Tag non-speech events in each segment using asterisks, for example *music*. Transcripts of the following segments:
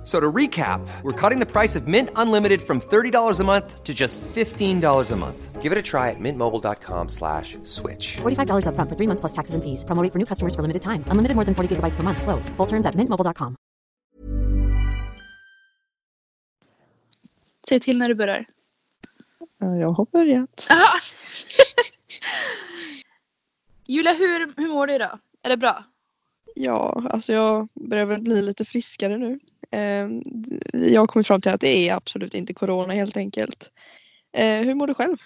F- So to recap, we're cutting the price of Mint Unlimited from $30 a month to just $15 a month. Give it a try at mintmobile.com slash switch. $45 upfront for three months plus taxes and fees. Promo rate for new customers for limited time. Unlimited more than 40 gigabytes per month. Slows. Full terms at mintmobile.com. Säg till när du börjar. Ja, jag har börjat. *laughs* Julia, hur, hur mår du idag? Är det bra? Ja, alltså jag börjar väl bli lite friskare nu. Eh, jag har kommit fram till att det är absolut inte corona helt enkelt. Eh, hur mår du själv?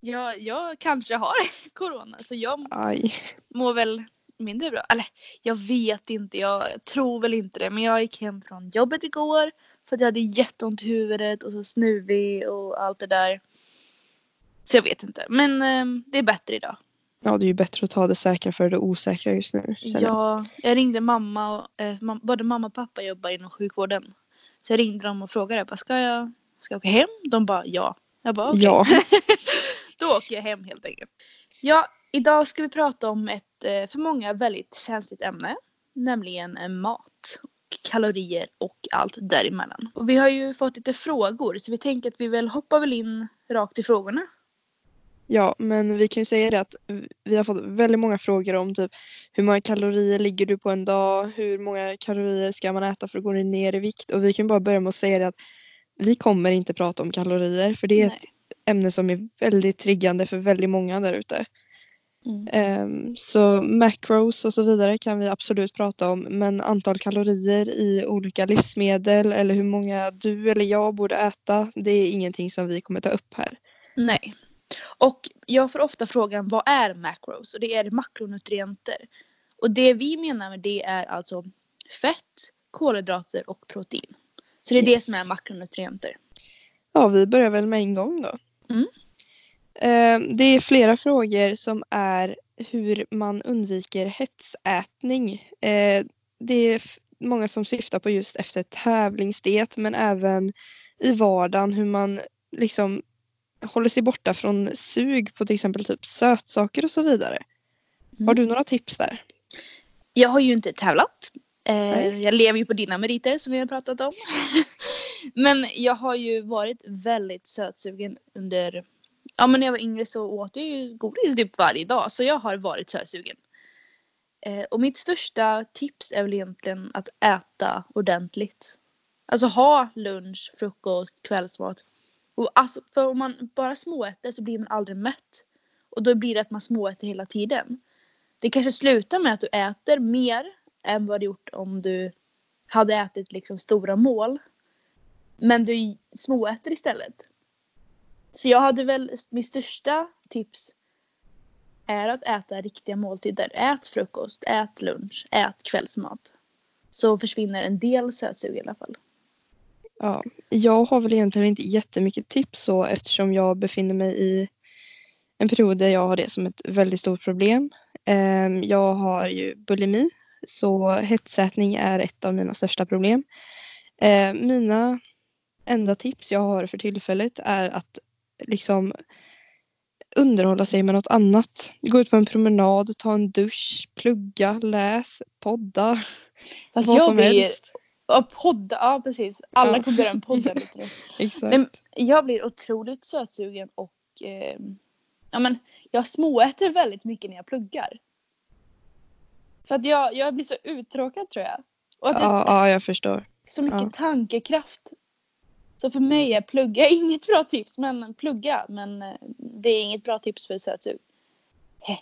Ja, jag kanske har *laughs* corona så jag Aj. mår väl mindre bra. Eller jag vet inte, jag tror väl inte det. Men jag gick hem från jobbet igår för att jag hade jätteont i huvudet och så snuvig och allt det där. Så jag vet inte. Men eh, det är bättre idag. Ja, det är ju bättre att ta det säkra för det osäkra just nu. Ja, jag ringde mamma och eh, mam- både mamma och pappa jobbar inom sjukvården. Så jag ringde dem och frågade, bara, ska jag, ska jag åka hem? De bara ja. Jag bara okej. Ja. *laughs* Då åker jag hem helt enkelt. Ja, idag ska vi prata om ett eh, för många väldigt känsligt ämne. Nämligen eh, mat, kalorier och allt däremellan. Och vi har ju fått lite frågor så vi tänker att vi väl hoppar väl in rakt i frågorna. Ja, men vi kan ju säga det att vi har fått väldigt många frågor om typ hur många kalorier ligger du på en dag? Hur många kalorier ska man äta för att gå ner i vikt? Och vi kan bara börja med att säga det att vi kommer inte prata om kalorier för det är Nej. ett ämne som är väldigt triggande för väldigt många där ute. Mm. Ehm, så macros och så vidare kan vi absolut prata om men antal kalorier i olika livsmedel eller hur många du eller jag borde äta det är ingenting som vi kommer ta upp här. Nej. Och jag får ofta frågan vad är macros? Och det är makronutrienter. Och det vi menar med det är alltså fett, kolhydrater och protein. Så det är det Yes. som är makronutrienter. Ja, vi börjar väl med en gång då. Mm. Eh, Det är flera frågor som är hur man undviker hetsätning. Eh, Det är många som syftar på just efter tävlingsdiet men även i vardagen hur man liksom håller sig borta från sug på till exempel typ sötsaker och så vidare. Mm. Har du några tips där? Jag har ju inte tävlat. Eh, jag lever ju på dina meriter som vi har pratat om. *laughs* men jag har ju varit väldigt sötsugen under Ja men när jag var yngre så åt jag ju godis typ varje dag så jag har varit sötsugen. Eh, och mitt största tips är väl egentligen att äta ordentligt. Alltså ha lunch, frukost, kvällsmat. Och alltså, för om man bara småäter så blir man aldrig mätt. Och då blir det att man småäter hela tiden. Det kanske slutar med att du äter mer än vad du gjort om du hade ätit liksom stora mål. Men du småäter istället. Så jag hade väl, mitt största tips är att äta riktiga måltider. Ät frukost, ät lunch, ät kvällsmat. Så försvinner en del sötsug i alla fall. Ja, jag har väl egentligen inte jättemycket tips så eftersom jag befinner mig i en period där jag har det som ett väldigt stort problem. Ehm, Jag har ju bulimi så hetsätning är ett av mina största problem. Ehm, Mina enda tips jag har för tillfället är att liksom underhålla sig med något annat. Gå ut på en promenad, ta en dusch, plugga, läs, podda. Fast vad jag som blir, helst. Ja, podda, ja precis. Alla Ja. kommer börja med podden. vet du. *laughs* Exakt. Men jag blir otroligt sötsugen och eh, ja, men jag småäter väldigt mycket när jag pluggar. För att jag, jag blir så uttråkad tror jag. Och att Ja, ja, jag förstår. så mycket ja. tankekraft. Så för mig är plugga *laughs* inget bra tips. Men plugga. Men eh, det är inget bra tips för sötsug. Heh.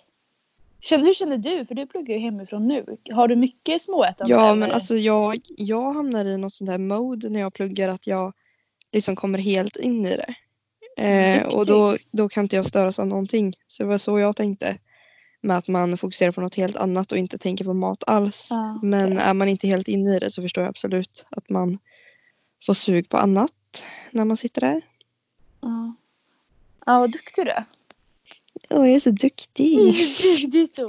Känner, hur känner du? För du pluggar ju hemifrån nu. Har du mycket småätande? Ja, eller? men alltså jag, jag hamnar i något sånt här mode när jag pluggar att jag liksom kommer helt in i det. Eh, och då, då kan inte jag störas av någonting. Så det var så jag tänkte. Med att man fokuserar på något helt annat och inte tänker på mat alls. Ah, okej. Men är man inte helt inne i det så förstår jag absolut att man får sug på annat när man sitter där. Ja. Ja, vad duktig du är. Åh, jag är så duktig. *laughs* Det är så.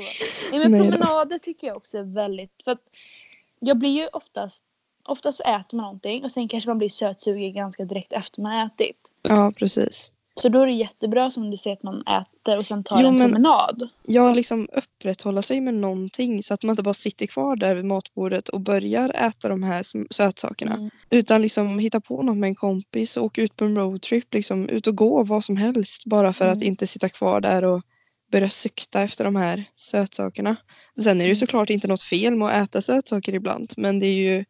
Nej, men Nej då. promenader tycker jag också är väldigt... För jag blir ju oftast, oftast så äter man någonting och sen kanske man blir sötsugen ganska direkt efter man har ätit. Ja, precis. Så då är det jättebra som du säger att man äter och sen tar Jo, en men- promenad. Ja, liksom upprätthålla sig med någonting så att man inte bara sitter kvar där vid matbordet och börjar äta de här sötsakerna. Mm. Utan liksom hitta på något med en kompis och åka ut på en roadtrip, liksom ut och gå vad som helst bara för att Mm. inte sitta kvar där och börja sukta efter de här sötsakerna. Sen är det ju Mm. såklart inte något fel med att äta sötsaker ibland men det är ju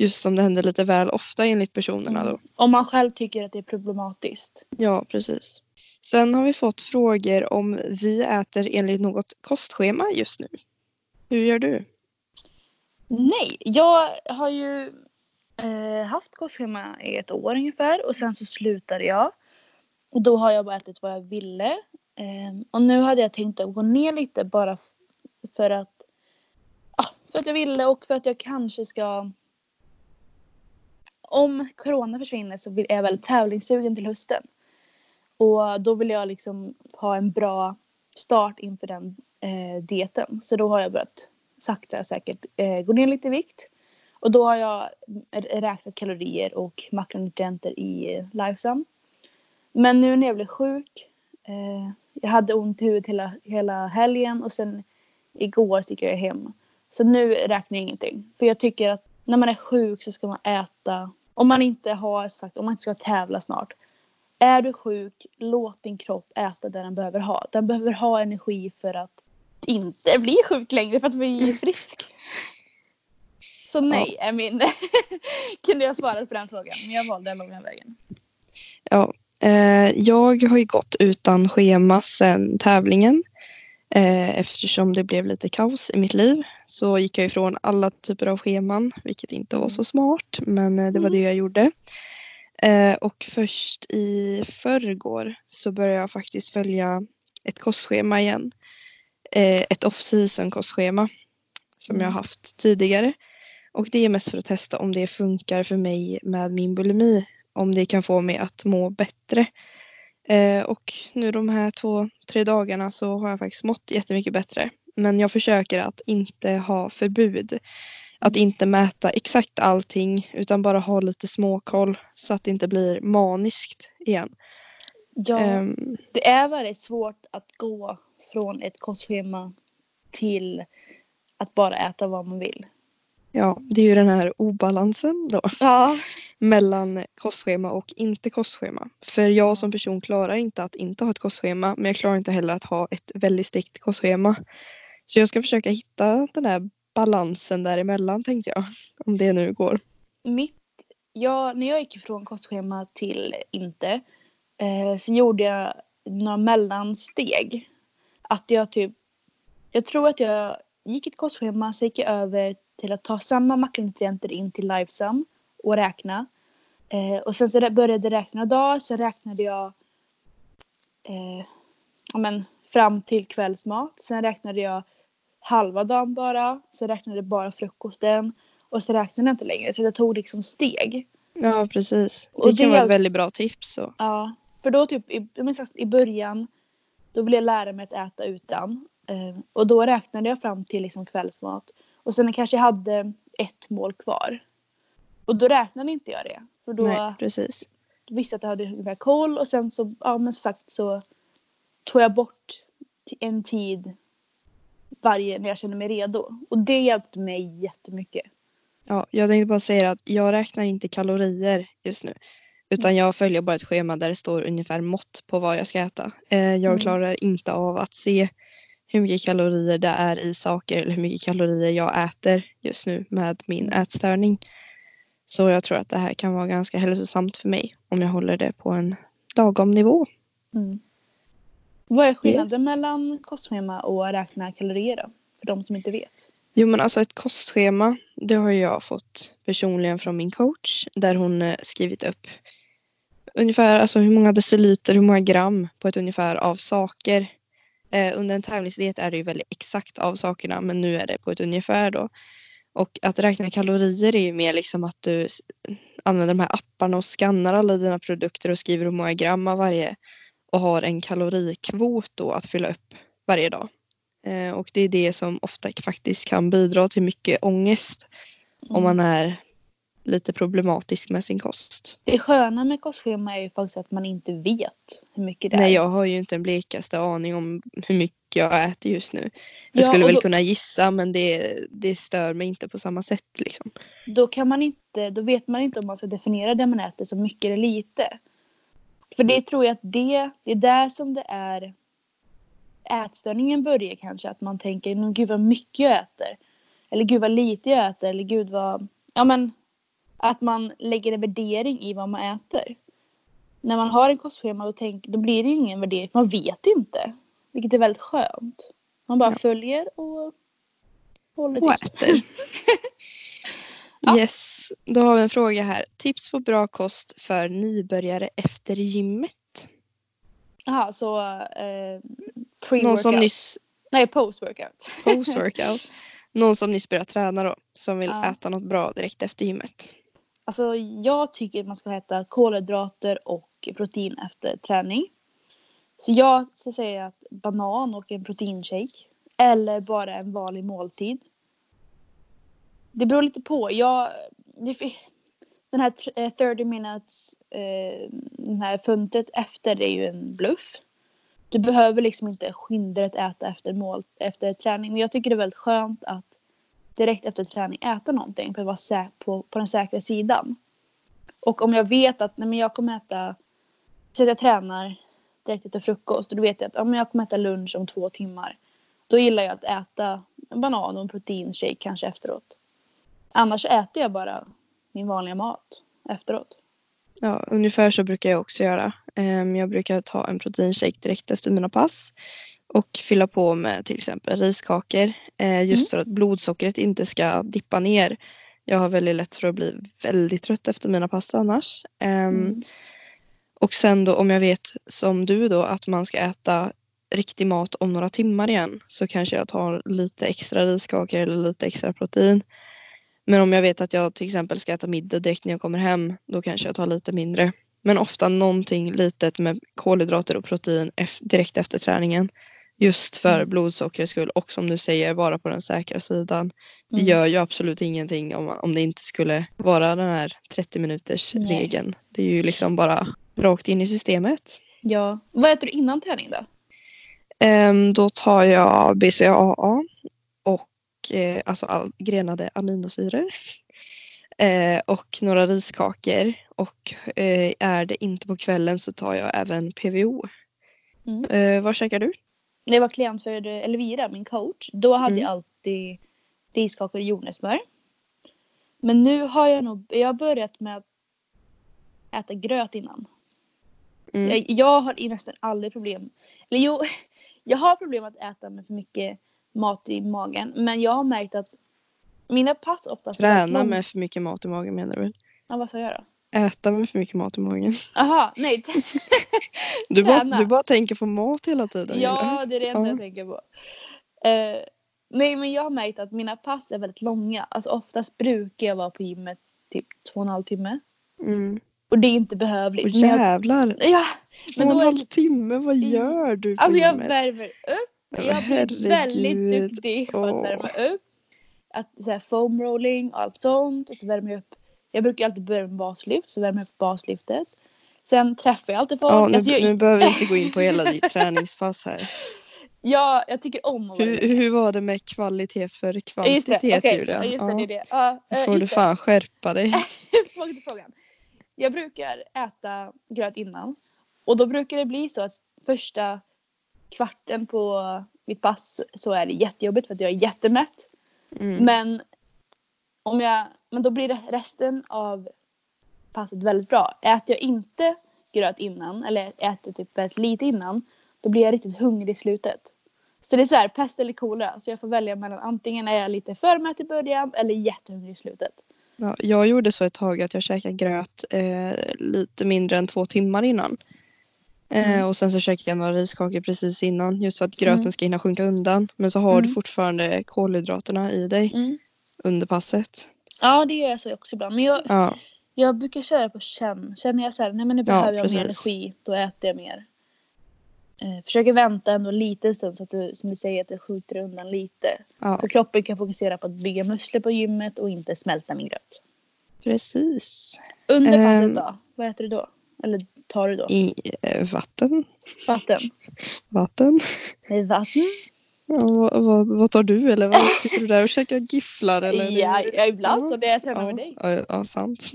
just om det händer lite väl ofta enligt personerna då. Om man själv tycker att det är problematiskt. Ja, precis. Sen har vi fått frågor om vi äter enligt något kostschema just nu. Hur gör du? Nej, jag har ju eh, haft kostschema i ett år ungefär och sen så slutade jag. Och då har jag bara ätit vad jag ville. Eh, och nu hade jag tänkt att gå ner lite bara för att, ja, för att jag ville och för att jag kanske ska om corona försvinner så är jag väldigt tävlingssugen till hösten. Och då vill jag liksom ha en bra start inför den eh, dieten. Så då har jag börjat sakta säkert eh, gå ner lite i vikt. Och då har jag räknat kalorier och makronutrienter i eh, Lifesum. Men nu när jag blev sjuk, eh, jag hade ont i huvudet hela, hela helgen och sen igår gick jag hem. Så nu räknar jag ingenting. För jag tycker att när man är sjuk så ska man äta, om man inte har sagt, om man inte ska tävla snart. Är du sjuk, låt din kropp äta det den behöver ha. Den behöver ha energi för att inte bli sjuk längre, för att bli *laughs* frisk. Så nej är min... *laughs* Kunde jag svarat på den frågan, men jag valde den långa vägen. Ja, eh, jag har ju gått utan schema sedan tävlingen. Eh, eftersom det blev lite kaos i mitt liv så gick jag ifrån alla typer av scheman, vilket inte var så smart, men eh, det var det jag gjorde. Eh, och först i förrgår så började jag faktiskt följa ett kostschema igen. Ett off-season kostschema som jag har haft tidigare. Och det är mest för att testa om det funkar för mig med min bulimi. Om det kan få mig att må bättre. Eh, och nu de här två, tre dagarna så har jag faktiskt mått jättemycket bättre. Men jag försöker att inte ha förbud. Att inte mäta exakt allting utan bara ha lite småkoll så att det inte blir maniskt igen. Ja, Ehm, det är väldigt svårt att gå från ett kostschema till att bara äta vad man vill. Ja, det är ju den här obalansen då. Ja. mellan kostschema och inte kostschema. För jag som person klarar inte att inte ha ett kostschema men jag klarar inte heller att ha ett väldigt strikt kostschema. Så jag ska försöka hitta den där balansen däremellan tänkte jag. Om det nu går. Mitt, ja, när jag gick ifrån kostschema till inte eh, så gjorde jag några mellansteg. Att jag typ, jag tror att jag gick ett kostschema så gick jag över till att ta samma makronutrienter in till Lifesum och räkna. Eh, och sen så började jag räkna dagar, så räknade jag eh, ja, men, fram till kvällsmat. Sen räknade jag halva dagen bara. Sen räknade jag bara frukosten. Och så räknade jag inte längre. Så jag tog liksom steg. Ja precis. Och Det det kan vara ett väldigt bra tips. Så. Ja, för då typ i, i början då ville jag lära mig att äta utan. Eh, och då räknade jag fram till liksom kvällsmat. Och sen kanske jag hade ett mål kvar. Och då räknade inte jag det. För då Nej precis. visste jag att jag hade ungefär koll. Och sen så, ja men som sagt så tog jag bort en tid varje när jag kände mig redo. Och det hjälpte mig jättemycket. Ja, jag tänkte bara säga att jag räknar inte kalorier just nu. Utan jag följer bara ett schema där det står ungefär mått på vad jag ska äta. Eh, jag Mm. klarar inte av att se hur mycket kalorier det är i saker eller hur mycket kalorier jag äter just nu med min ätstörning. Så jag tror att det här kan vara ganska hälsosamt för mig om jag håller det på en lagom nivå. Mm. Vad är skillnaden Yes. mellan kostschema och räkna kalorier då? För de som inte vet. Jo men alltså ett kostschema det har jag fått personligen från min coach där hon eh, skrivit upp ungefär alltså hur många deciliter, hur många gram på ett ungefär av saker. Eh, under en tävlingsdiet är det ju väldigt exakt av sakerna men nu är det på ett ungefär då. Och att räkna kalorier är ju mer liksom att du använder de här apparna och skannar alla dina produkter och skriver hur många gram av varje och har en kalorikvot då att fylla upp varje dag. Eh, och det är det som ofta faktiskt kan bidra till mycket ångest om man är lite problematisk med sin kost. Det sköna med kostschema är ju faktiskt att man inte vet hur mycket det Nej, är. jag har ju inte en blekaste aning om hur mycket jag äter just nu. Jag Ja, skulle väl då- kunna gissa men det, det stör mig inte på samma sätt. Liksom. Då kan man inte, då vet man inte om man ska definiera det man äter som mycket eller lite. För det tror jag att det, det är där som det är ätstörningen börjar kanske. Att man tänker, gud vad mycket jag äter. Eller gud vad lite jag äter. Eller gud vad, ja men att man lägger en värdering i vad man äter. När man har en kostschema då, tänk, då blir det ju ingen värdering. Man vet inte. Vilket är väldigt skönt. Man bara Ja. följer och håller Och tyst. äter. *laughs* Ja. Yes, då har vi en fråga här. Tips på bra kost för nybörjare efter gymmet? Jaha, så eh, Någon som pre-workout. nyss Nej, post-workout. post-workout. *laughs* Någon som nyss börjat träna då. Som vill Ja. äta något bra direkt efter gymmet. Alltså jag tycker att man ska äta kolhydrater och protein efter träning. Så jag ska säga att banan och en proteinshake. Eller bara en vanlig måltid. Det beror lite på. Jag, det, den här 30 eh, minutes, eh, den här funtet efter det är ju en bluff. Du behöver liksom inte skynda dig att äta efter, mål, efter träning. Men jag tycker det är väldigt skönt att direkt efter träning äta någonting för att vara på, på den säkra sidan. Och om jag vet att nej, men jag kommer äta, så att jag tränar direkt efter frukost och då vet jag att ja, men jag kommer äta lunch om två timmar. Då gillar jag att äta en banan och en proteinshake kanske efteråt. Annars äter jag bara min vanliga mat efteråt. Ja, ungefär så brukar jag också göra. Ehm, jag brukar ta en proteinshake direkt efter mina pass. Och fylla på med till exempel riskakor. eh, Just för att blodsockret inte ska dippa ner. Jag har väldigt lätt för att bli väldigt trött efter mina pass annars. Ehm, Mm. Och sen då om jag vet som du då att man ska äta riktig mat om några timmar igen så kanske jag tar lite extra riskakor eller lite extra protein. Men om jag vet att jag till exempel ska äta middag direkt när jag kommer hem då kanske jag tar lite mindre. Men ofta någonting litet med kolhydrater och protein direkt efter träningen. Just för Mm. blodsockrets skull och som du säger vara på den säkra sidan. Det Mm. gör ju absolut ingenting om, om det inte skulle vara den här 30 minuters Nej. regeln. Det är ju liksom bara rakt in i systemet. Ja. Vad äter du innan träning då? Ehm, då tar jag BCAA och eh, alltså all, grenade aminosyror. *laughs* Eh, och några riskakor. Och eh, är det inte på kvällen så tar jag även PVO. Mm. Eh, vad käkar du? När jag var klient för Elvira, min coach, då hade Mm. jag alltid riskakor och jordnötssmör. Men nu har jag nog, jag har börjat med att äta gröt innan. Mm. Jag, jag har i nästan aldrig problem, eller jo, *laughs* jag har problem att äta med för mycket mat i magen. Men jag har märkt att mina pass oftast Träna med för mycket mat i magen menar du? Ja, vad sa jag då? Äta med för mycket mat i magen. Jaha, nej. *laughs* Du bara, du bara tänker på mat hela tiden. Ja, det är det enda Ja. jag tänker på. Eh, nej, men jag har märkt att mina pass är väldigt långa. Alltså oftast brukar jag vara på gymmet typ två och en halv timme. Mm. Och det är inte behövligt. Och Men jag, jävlar! ja, Två men och en halv timme, vad gör du på alltså jag gymmet? värmer upp. Ja, Jag har blivit väldigt duktig på att Åh. värma upp. Att så här, foam rolling och allt sånt. Och så värmer jag upp. Jag brukar alltid börja med baslyft. Så värmer jag upp baslyftet. Sen träffar jag alltid folk. Ja, nu, alltså, jag, nu behöver vi inte gå in på hela ditt *laughs* träningspass här. jag, jag tycker om att vara Hur, hur var det med kvalitet för Ja, kvantitet Just det, okej. Julia? Ja, just det, Ja, det det. Ja, eh, får du det. fan skärpa dig. *laughs* Frågan. Jag brukar äta gröt innan. Och då brukar det bli så att första kvarten på mitt pass så är det jättejobbigt för att jag är jättemätt. Mm. Men, om jag, men då blir resten av passet väldigt bra. Äter jag inte gröt innan eller äter typ väldigt lite innan då blir jag riktigt hungrig i slutet. Så det är så här, pest eller kolera. Så jag får välja mellan antingen är jag lite för mätt i början eller jättehungrig i slutet. Ja, jag gjorde så ett tag att jag käkade gröt eh, lite mindre än två timmar innan. Eh, Mm. och sen så käkade jag några riskakor precis innan just för att gröten Mm. ska hinna sjunka undan. Men så har du Mm. fortfarande kolhydraterna i dig under passet. Ja det gör jag så också ibland. Men jag, Ja, jag brukar köra på känn. Känner jag så här, nej men nu Ja, behöver jag mer energi, då äter jag mer. Eh, försöker vänta ändå lite stund så att du som du säger att det skjuter undan lite. Ja, För kroppen kan fokusera på att bygga muskler på gymmet och inte smälta min gröt. precis. Under passet Ehm. då? Vad äter du då? Eller tar du då? I, eh, vatten. Vatten? Vatten. Vatten? Vad, vad, vad tar du eller vad *laughs* sitter du där och käkar gifflar eller? Ja, ja, ibland så det jag tränar ja, med dig. ja, ja, sant.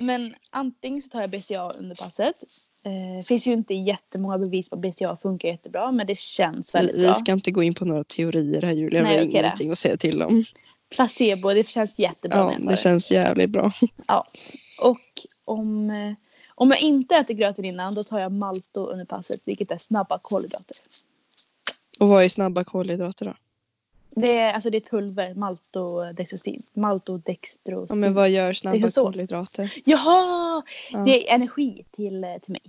Men antingen så tar jag BCA under passet. Eh, finns ju inte jättemånga bevis på att BCA funkar jättebra men det känns väldigt Vi, vi bra. ska inte gå in på några teorier här Julia, Nej, vi har då. ingenting att säga till om. Placebo, det känns jättebra Ja, det känns jävligt bra. Ja. Och om, eh, om jag inte äter gröten innan då tar jag malto under passet vilket är snabba kolhydrater. Och vad är snabba kolhydrater då? Det är, alltså det är pulver, maltodextrosin. Maltodextrosin. Ja, men vad gör snabba kolhydrater? Jaha! Ja. Det är energi till, till mig.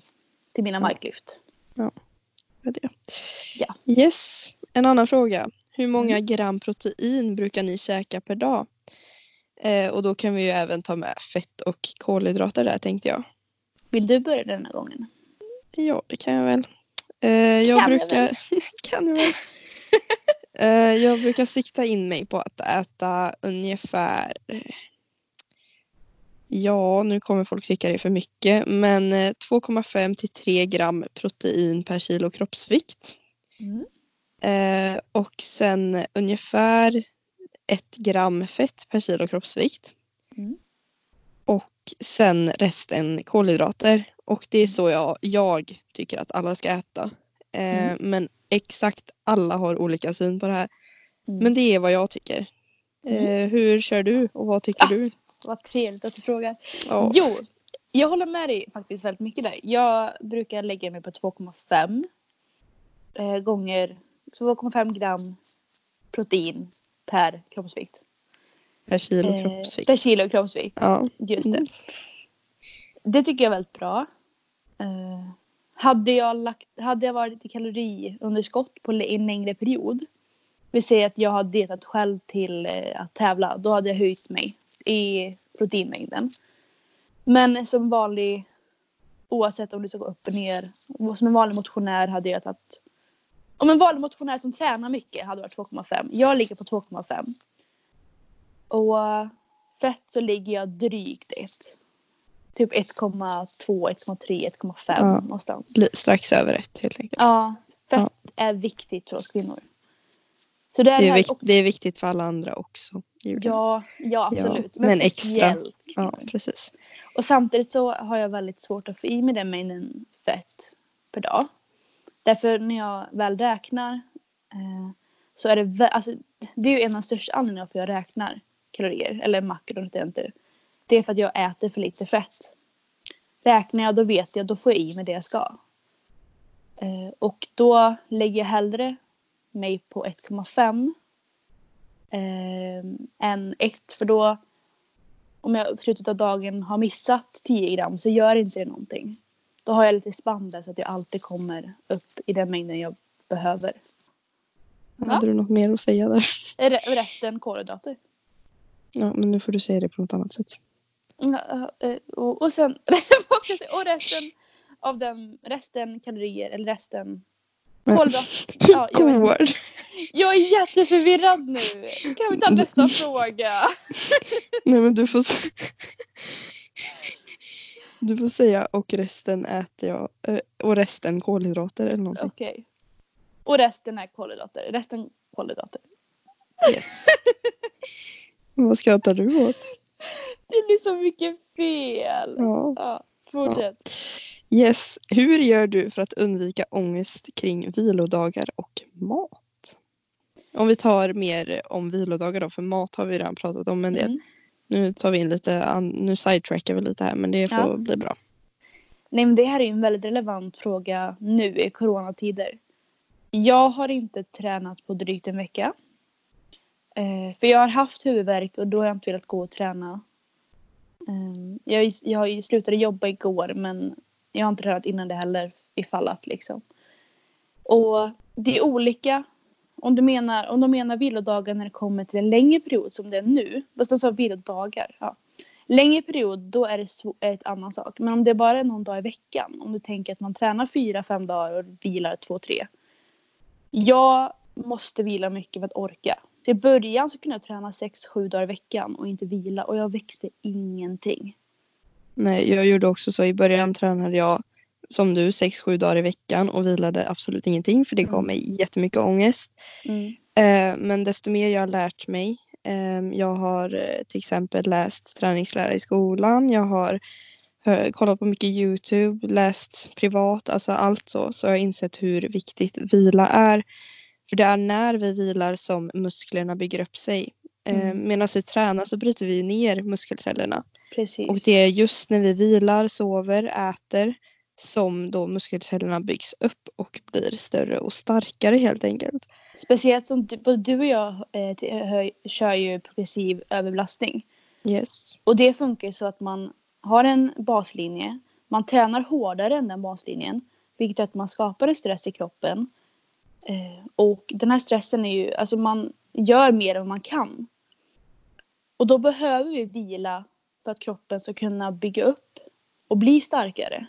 Till mina Ja. marklyft. Vad är det? Ja. Yes, en annan fråga. Hur många Mm. gram protein brukar ni käka per dag? Eh, och då kan vi ju även ta med fett och kolhydrater där tänkte jag. Vill du börja denna gången? Ja, det kan jag väl. Eh, jag Kan brukar... *laughs* kan jag väl? Eh, jag brukar sikta in mig på att äta ungefär Ja, nu kommer folk tycka det är för mycket, men eh, 2,5 till 3 gram protein per kilo kroppsvikt. Mm. Eh, och sen ungefär 1 gram fett per kilo kroppsvikt. Mm. Och sen resten kolhydrater. Och det är så jag, jag tycker att alla ska äta. Eh, Mm. Men exakt alla har olika syn på det här. Mm. Men det är vad jag tycker. Eh, hur kör du och vad tycker Ah. du? Vad trevligt att du frågar. Ja. Jo, jag håller med dig faktiskt väldigt mycket där. Jag brukar lägga mig på 2,5 eh, gånger 2,5 gram protein per kroppsvikt. Per kilo Eh, kroppsvikt. per kilo kroppsvikt. Ja. Just det. Det tycker jag är väldigt bra. Eh, hade, jag lagt, hade jag varit i kaloriunderskott på en längre period. Vi säger att jag har dietat själv till eh, att tävla. Då hade jag höjt mig i proteinmängden. Men som vanlig, oavsett om du ska gå upp och ner. Som en vanlig motionär hade jag tagit. Om en vanlig motionär som tränar mycket hade varit 2,5. Jag ligger på 2,5. Och eh, fett så ligger jag drygt ett. Typ 1,2, 1,3, 1,5 Ja. någonstans. Strax över ett helt enkelt. Ja, fett Ja. är viktigt för oss kvinnor. Så det är Det, är här vik- och, det är viktigt för alla andra också. Ja, ja, absolut. men extra. speciellt ja, precis. Och samtidigt så har jag väldigt svårt att få i mig den mängden fett per dag. Därför när jag väl räknar eh, så är det, alltså, det är ju en av de största anledningarna för jag räknar kalorier eller makronutrienter. Det är för att jag äter för lite fett. Räknar jag då vet jag, då får jag i mig det jag ska. Eh, och då lägger jag hellre mig på 1,5 eh, än 1 för då om jag på slutet av dagen har missat 10 gram så gör inte det någonting. Då har jag lite spann där så att jag alltid kommer upp i den mängden jag behöver. Ja. Hade du något mer att säga där? Är re- Resten kolhydrater. Ja, men nu får du säga det på något annat sätt. Ja, eh, Och, och sen, *laughs* vad ska jag säga, och resten av den, resten kalorier eller resten kolhydrater. *laughs* Ja, jag, vet, jag är jätteförvirrad nu. Kan vi ta *laughs* nästa fråga? Nej men du får Du får säga och resten äter jag. eh, Och resten kolhydrater eller någonting. Okej. Och resten är kolhydrater. Resten kolhydrater. Yes. Vad skrattar du åt? Det blir så mycket fel. Ja. Ja, fortsätt. Yes. Hur gör du för att undvika ångest kring vilodagar och mat? Om vi tar mer om vilodagar då, för mat har vi redan pratat om en del. Mm. Nu tar vi in lite, nu sidetrackar vi lite här men det får Ja. bli bra. Nej men det här är ju en väldigt relevant fråga nu i coronatider. Jag har inte tränat på drygt en vecka. Eh, för jag har haft huvudvärk och då har jag inte velat gå och träna. Ehm, jag, jag slutade jobba igår men jag har inte tränat innan det heller ifall att liksom. Och det är olika. Om du menar, om de menar vilodagar när det kommer till en längre period som det är nu. Fast de sa vilodagar. Ja. Längre period då är det sv- ett annan sak. Men om det bara är någon dag i veckan. Om du tänker att man tränar fyra, fem dagar och vilar två, tre. Jag måste vila mycket för att orka. Till början så kunde jag träna sex, sju dagar i veckan och inte vila och jag växte ingenting. Nej, jag gjorde också så. I början tränade jag som du sex, sju dagar i veckan och vilade absolut ingenting för det gav Mm. mig jättemycket ångest. Eh, men desto mer jag har lärt mig. Eh, jag har eh, till exempel läst träningslära i skolan. Jag har hö- kollat på mycket Youtube, läst privat, alltså allt så. Så jag har insett hur viktigt vila är. För det är när vi vilar som musklerna bygger upp sig. Eh, Mm. Medan vi tränar så bryter vi ner muskelcellerna. Precis. Och det är just när vi vilar, sover, äter som då muskelcellerna byggs upp och blir större och starkare helt enkelt. Speciellt som du, både du och jag eh, kör ju progressiv överbelastning. Yes. Och det funkar så att man har en baslinje. Man tränar hårdare än den baslinjen. Vilket gör att man skapar en stress i kroppen. Eh, och den här stressen är ju, alltså man gör mer än vad man kan. Och då behöver vi vila för att kroppen ska kunna bygga upp och bli starkare.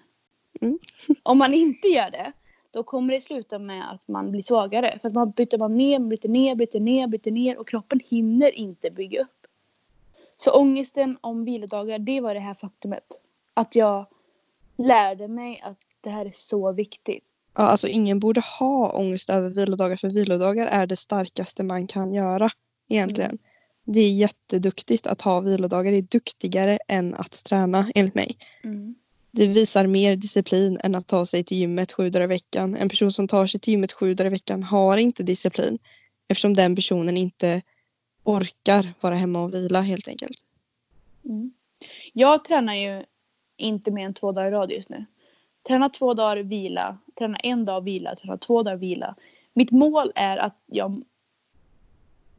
Mm. *laughs* Om man inte gör det, då kommer det sluta med att man blir svagare. För att man byter man ner, bryter ner, bryter ner, bryter ner och kroppen hinner inte bygga upp. Så ångesten om vilodagar, det var det här faktumet. Att jag lärde mig att det här är så viktigt. Ja, alltså ingen borde ha ångest över vilodagar för vilodagar är det starkaste man kan göra egentligen. Det är jätteduktigt att ha vilodagar. Det är duktigare än att träna enligt mig. Det visar mer disciplin än att ta sig till gymmet sju dagar i veckan. En person som tar sig till gymmet sju dagar i veckan har inte disciplin eftersom den personen inte orkar vara hemma och vila helt enkelt. Mm. Jag tränar ju inte mer än två dagar i rad just nu. Träna två dagar vila, träna en dag vila, träna två dagar vila. Mitt mål är att jag,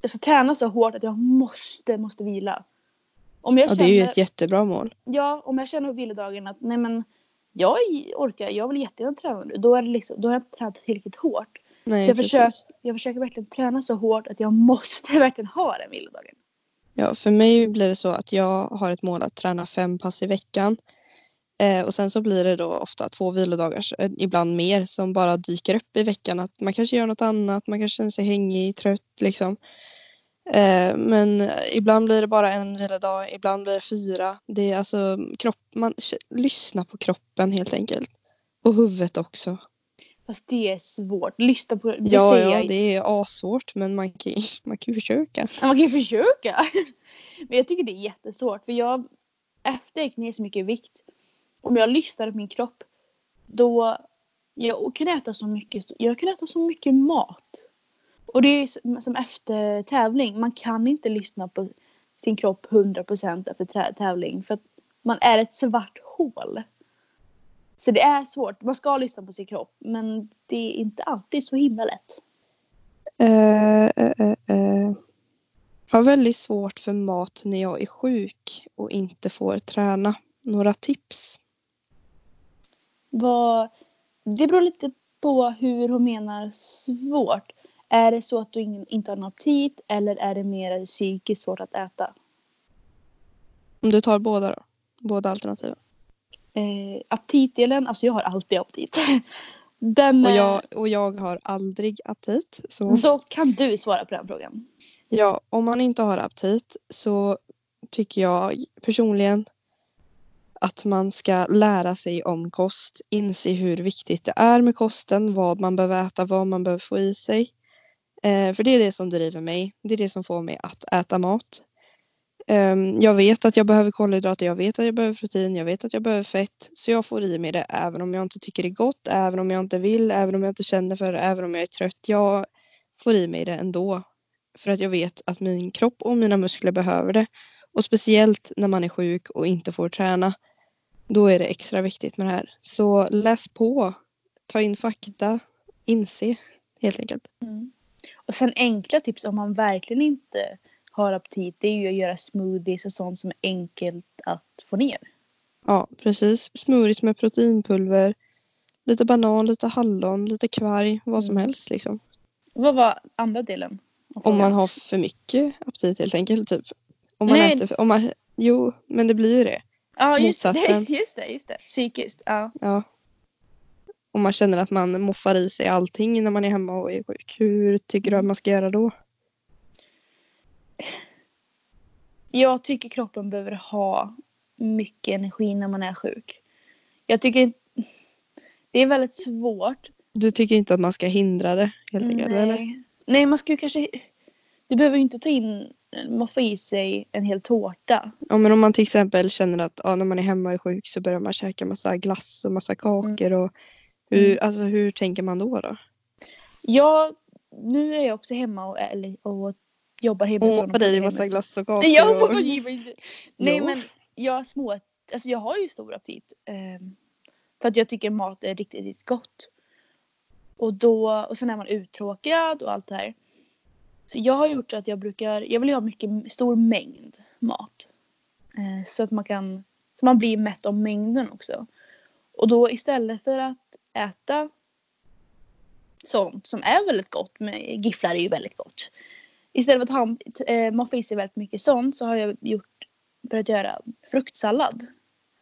jag ska träna så hårt att jag måste, måste vila. Om jag Ja, det känner, är ju ett jättebra mål. ja, om jag känner på vilodagen att nej men jag orkar, jag vill jättegärna träna nu. Då, är det liksom, då har jag inte tränat tillräckligt hårt. Nej, Så jag, precis. försöker, jag försöker verkligen träna så hårt att jag måste *laughs* verkligen ha den vilodagen. Ja, för mig blir det så att jag har ett mål att träna fem pass i veckan. Eh, och sen så blir det då ofta två vilodagar, eh, ibland mer, som bara dyker upp i veckan. Att man kanske gör något annat, man kanske känner sig hängig, trött liksom. Eh, men ibland blir det bara en vilodag, ibland blir det fyra. Det är alltså kropp, man lyssnar på kroppen helt enkelt. Och huvudet också. Fast det är svårt. Lyssna på det ja, säger ja, jag det är asvårt men man kan, *laughs* man kan ju försöka. Ja, Man kan ju försöka. *laughs* Men jag tycker det är jättesvårt. För jag, efter jag gick ner så mycket i vikt. Om jag lyssnar på min kropp. Då jag kan äta så mycket. Jag kan äta så mycket mat. Och det är som- efter tävling. Man kan inte lyssna på sin kropp 100% efter tävling. För att man är ett svart hål. Så det är svårt. Man ska lyssna på sin kropp. Men det är inte alltid så himla lätt. Eh, uh, uh. Jag har väldigt svårt för mat när jag är sjuk och inte får träna. Några tips? Vad, det beror lite på hur hon menar svårt. Är det så att du inte har någon aptit eller är det mer psykiskt svårt att äta? Om du tar båda då? Båda alternativen. Eh, aptitdelen, alltså jag har alltid aptit. *laughs* Den, Och eh, jag, och jag har aldrig aptit. Så Då kan du svara på den frågan. ja, om man inte har aptit så tycker jag personligen att man ska lära sig om kost, inse hur viktigt det är med kosten, vad man behöver äta, vad man behöver få i sig. Eh, för det är det som driver mig. Det är det som får mig att äta mat. Eh, jag vet att jag behöver kolhydrater, jag vet att jag behöver protein, jag vet att jag behöver fett. Så jag får i mig det även om jag inte tycker det är gott, även om jag inte vill, även om jag inte känner för det, även om jag är trött. Jag får i mig det ändå. För att jag vet att min kropp och mina muskler behöver det. Och speciellt när man är sjuk och inte får träna. Då är det extra viktigt med det här. Så läs på, ta in fakta, inse helt enkelt. Mm. Och sen enkla tips om man verkligen inte har aptit. Det är ju att göra smoothies och sånt som är enkelt att få ner. Ja, precis. Smoothies med proteinpulver, lite banan, lite hallon, lite kvarg, vad som Mm. helst liksom. Vad var andra delen? Om man har för mycket aptit helt enkelt. Typ. Om, man Nej. äter, om, man, Jo, men det blir ju det. Ja just det, Motsatsen. *laughs* just det, just det. Psykiskt, ja. Ja. Och man känner att man moffar i sig allting när man är hemma och är sjuk. Hur tycker du att man ska göra då? Jag tycker kroppen behöver ha mycket energi när man är sjuk. Jag tycker det är väldigt svårt. Du tycker inte att man ska hindra det helt enkelt eller? Nej. Nej, man ska ju kanske... Du behöver ju inte ta in, moffa i sig en hel tårta. Ja, men om man till exempel känner att ja, när man är hemma och är sjuk så börjar man käka massa glass och massa kakor. Och hur, Mm. alltså, hur tänker man då? då? Jag, nu är jag också hemma och, eller, och jobbar Och hemifrån. moppar i massa glass och kakor. Nej, jag och... *laughs* Nej men jag små, alltså jag har ju stor aptit. ehm, för att jag tycker mat är riktigt, riktigt gott. Och då, och sen är man uttråkad och allt det här. Så jag har gjort så att jag brukar, jag vill ju ha mycket, stor mängd mat. Eh, så att man kan, så man blir mätt av mängden också. Och då istället för att äta sånt som är väldigt gott, med gifflar är ju väldigt gott. Istället för att ha, eh, moffa i sig väldigt mycket sånt så har jag gjort, börjat göra fruktsallad.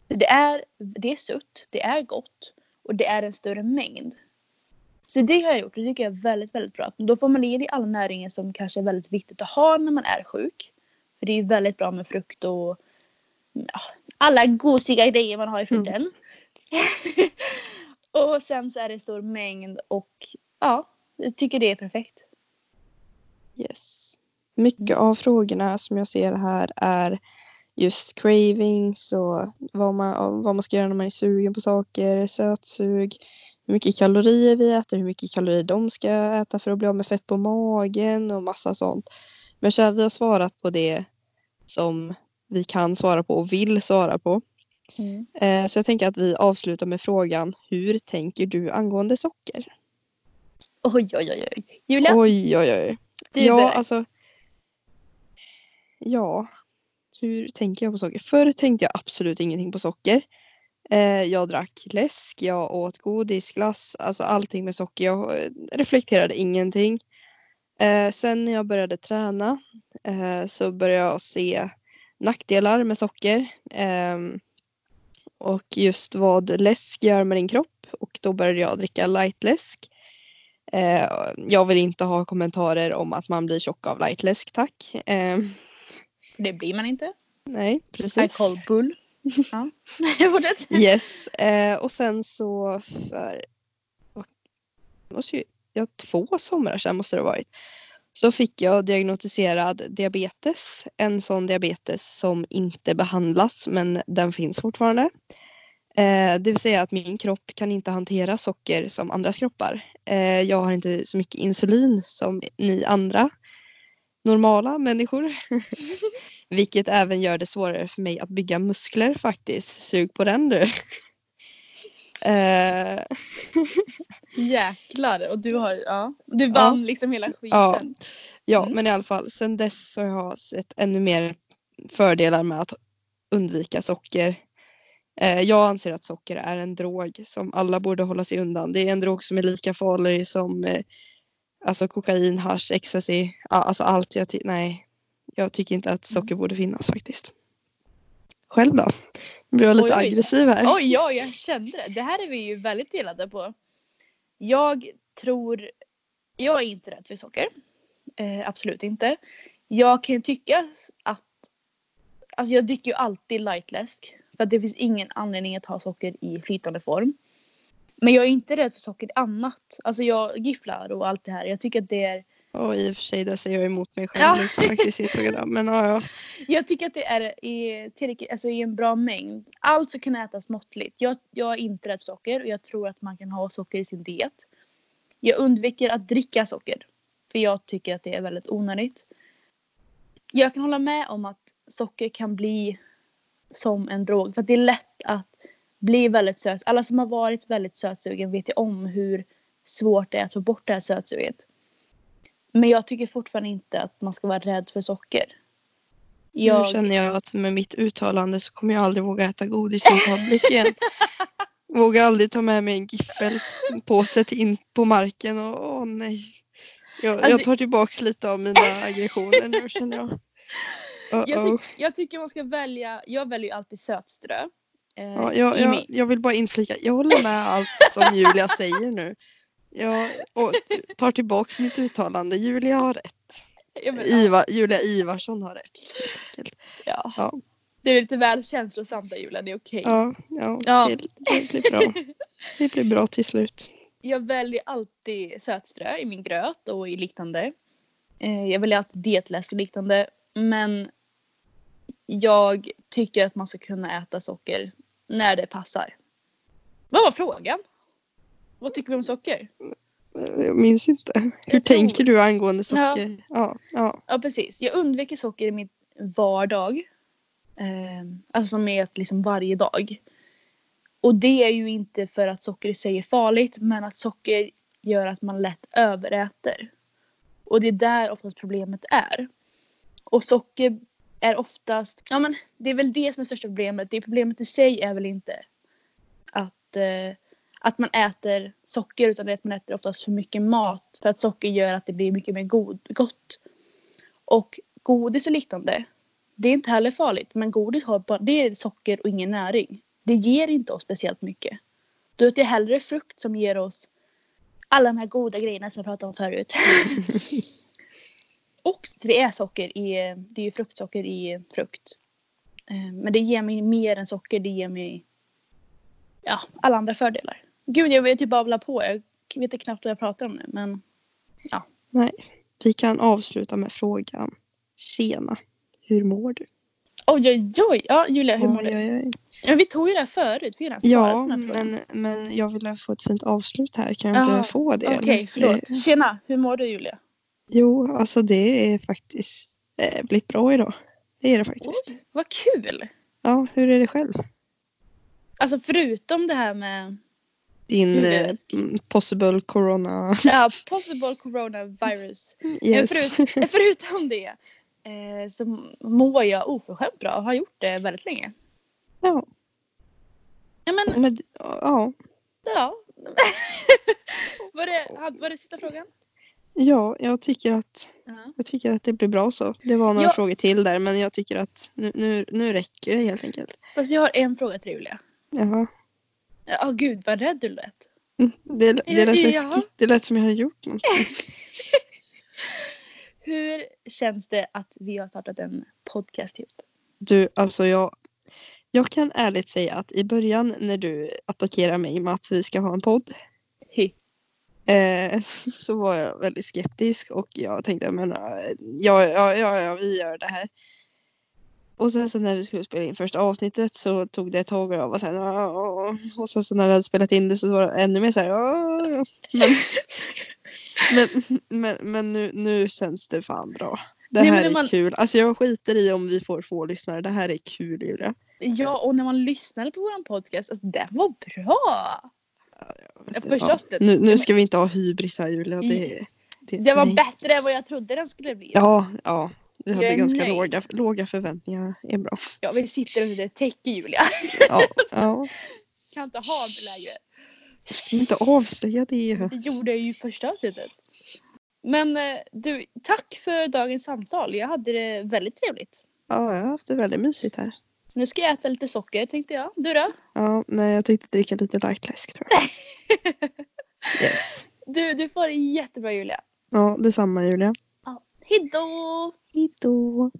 Det är, det är sött, det är gott och det är en större mängd. Så det har jag gjort och det tycker jag är väldigt, väldigt bra. Då får man i dig alla näringar som kanske är väldigt viktigt att ha när man är sjuk. För det är ju väldigt bra med frukt och ja, alla gosiga grejer man har i frukten. *laughs* och sen så är det stor mängd och ja, jag tycker det är perfekt. Yes. Mycket av frågorna som jag ser här är just cravings och vad man, vad man ska göra när man är sugen på saker, sötsug, hur mycket kalorier vi äter, hur mycket kalorier de ska äta för att bli av med fett på magen och massa sånt. Men så vi har svarat på det som vi kan svara på och vill svara på. Mm. Eh, Så jag tänker att vi avslutar med frågan Hur tänker du angående socker? Oj, oj, oj, oj. Julia, Oj, oj, oj. du ja, berättar. alltså. Ja, hur tänker jag på socker? Förr tänkte jag absolut ingenting på socker. Eh, jag drack läsk, jag åt godis, glass, alltså allting med socker. Jag eh, reflekterade ingenting. Eh, sen när jag började träna så började jag se nackdelar med socker. ehm, och just vad läsk gör med din kropp. Och då började jag dricka lightläsk. Jag vill inte ha kommentarer om att man blir tjock av lightläsk, tack. Eh, För det blir man inte. nej, I precis. call bull. Ja. *laughs* Fortsätt. Yes, eh, och sen så för måste ju, ja, två somrar sedan måste det ha varit. Så fick jag diagnostiserad diabetes. En sån diabetes som inte behandlas men den finns fortfarande. Eh, det vill säga att min kropp kan inte hantera socker som andras kroppar. Eh, jag har inte så mycket insulin som ni andra normala människor. *laughs* Vilket även gör det svårare för mig att bygga muskler faktiskt. Sug på den du. *laughs* Eh, Jäklar. Och du har, ja. Du vann liksom hela Ja. skiten. ja, Mm. men i alla fall sen dess så har jag sett ännu mer fördelar med att undvika socker. Eh, jag anser att socker är en drog som alla borde hålla sig undan. Det är en drog som är lika farlig som eh, alltså kokain, hasch, ecstasy, alltså allt. Jag nej, jag tycker inte att socker borde finnas faktiskt. Själv då? Nu blir jag lite oj. aggressiv här. Oj, ja, jag kände det. Det här är vi ju väldigt delade på. Jag tror, jag är inte rädd för socker. Eh, absolut inte. Jag kan ju tycka att, alltså jag dricker ju alltid lightläsk. För att det finns ingen anledning att ha socker i flytande form. Men jag är inte rädd för socker annat. Alltså jag gifflar och allt det här. Jag tycker att det är Och i och för sig där säger jag emot mig själv Ja. lite faktiskt insåg jag. Men ja, ja. *laughs* Jag tycker att det är i, tillräckligt, alltså i en bra mängd. Allt som kan ätas måttligt. Jag, jag är inte rädd för socker och jag tror att man kan ha socker i sin diet. Jag undviker att dricka socker. För jag tycker att det är väldigt onödigt. Jag kan hålla med om att socker kan bli som en drog. För det är lätt att bli väldigt söt. Alla som har varit väldigt sötsugen vet ju om hur svårt det är att få bort det här sötsuget. Men jag tycker fortfarande inte att man ska vara rädd för socker. Nu Jag, känner jag att med mitt uttalande så kommer jag aldrig våga äta godis i public igen. *laughs* Vågar aldrig ta med mig en giffelpåse in på marken och åh nej. Jag, Alltså- jag tar tillbaks lite av mina aggressioner nu känner jag. *laughs* Jag, Uh-oh. tyck, jag tycker man ska välja, jag väljer ju alltid sötströ. Eh, Ja, jag, jag, jag vill bara inflika, jag håller med allt som Julia säger nu. Jag och tar tillbaks mitt uttalande. Julia har rätt. Ivar, Julia Ivarsson har rätt. ja. Ja, Det är lite väl känslosamt där Julia, det är okej. ja, ja, Ja. Det, det blir bra. Det blir bra till slut. Jag väljer alltid sötströ i min gröt och i liknande. Eh, jag väljer alltid dietläsk och liknande. Men jag tycker att man ska kunna äta socker när det passar. Vad var frågan? Vad tycker vi om socker? Jag minns inte. Hur tänker du angående socker? Ja, ja. Ja precis. Jag undviker socker i min vardag. Eh, alltså med liksom varje dag. Och det är ju inte för att socker i sig är farligt men att socker gör att man lätt överäter. Och det är där oftast problemet är. Och socker är oftast, ja men det är väl det som är största problemet. Det problemet i sig är väl inte att, eh, att man äter socker utan det är att man äter oftast för mycket mat. För att socker gör att det blir mycket mer god, gott. Och godis och liknande, det är inte heller farligt. Men godis har bara, det är socker och ingen näring. Det ger inte oss speciellt mycket. Då är det hellre frukt som ger oss alla de här goda grejerna som jag pratade om förut. *laughs* och det är socker i, det är ju fruktsocker i frukt. Eh, Men det ger mig mer än socker, det ger mig ja, alla andra fördelar. Gud, jag vill typ babbla på. Jag vet inte knappt vad jag pratar om nu, men Nej, vi kan avsluta med frågan. Tjena, hur mår du? oj, oj, oj. Ja, Julia, hur mår Oj, du? oj, oj. Ja, vi tog ju det här förut. Vi Ja, men, men jag vill få ett fint avslut här. Kan jag Jaha, inte få det? Okej, eller? förlåt. Eh, Tjena, hur mår du Julia? Jo, alltså det är faktiskt eh, blivit bra idag. Det är det faktiskt. Oj, vad kul! Ja, hur är det själv? Alltså förutom det här med Din eh, mm, possible corona. ja, *laughs* possible coronavirus. Yes. Förut, förutom det eh, så mår jag oförskämt bra och har gjort det väldigt länge. ja, Ja, men men, ja, ja. *laughs* var, det, var det sista frågan? Ja, jag tycker att Ja. jag tycker att det blir bra så. Det var några Ja. frågor till där, men jag tycker att nu, nu, nu räcker det helt enkelt. Fast jag har en fråga till Julia. Jaha. Ja, gud vad rädd du lät. Mm, Det, det lät läskigt. Det lät som jag hade gjort någonting. *laughs* Hur känns det att vi har startat en podcast ihop? Du, alltså jag, jag kan ärligt säga att i början när du attackerar mig med att vi ska ha en podd. Eh, *laughs* så var jag väldigt skeptisk och jag tänkte men eh, ja, ja, ja, ja, vi gör det här. Och sen så när vi skulle spela in första avsnittet så tog det ett tag och jag var så här, och sen så när vi hade spelat in det så var det ännu mer så här, men, *laughs* men, men, men nu, nu känns det fan bra. Det Nej, här är man- kul. Alltså jag skiter i om vi får få lyssnare. Det här är kul Julia. Ja, och när man lyssnade på våran podcast, alltså den var bra. Ja, första avsnittet. Nu, nu ska vi inte ha hybris här Julia. Det, det, Det var nej. bättre än vad jag trodde den skulle bli. Ja, ja. Vi hade ganska nöjd. låga, låga förväntningar. Det är bra. Ja, vi sitter under ett täcke Julia. Ja, ja. Kan inte ha lägre. Jag ska inte avslöja det. Det gjorde jag ju första avsnittet. Men eh, du, tack för dagens samtal. Jag hade det väldigt trevligt. Ja, jag har haft det väldigt mysigt här. Så nu ska jag äta lite socker tänkte jag. Du då? Ja, nej, jag tänkte dricka lite lightläsk tror jag. *laughs* Yes. Du, du får det jättebra Julia. Ja, detsamma Julia. Ja. Hejdå! Hejdå.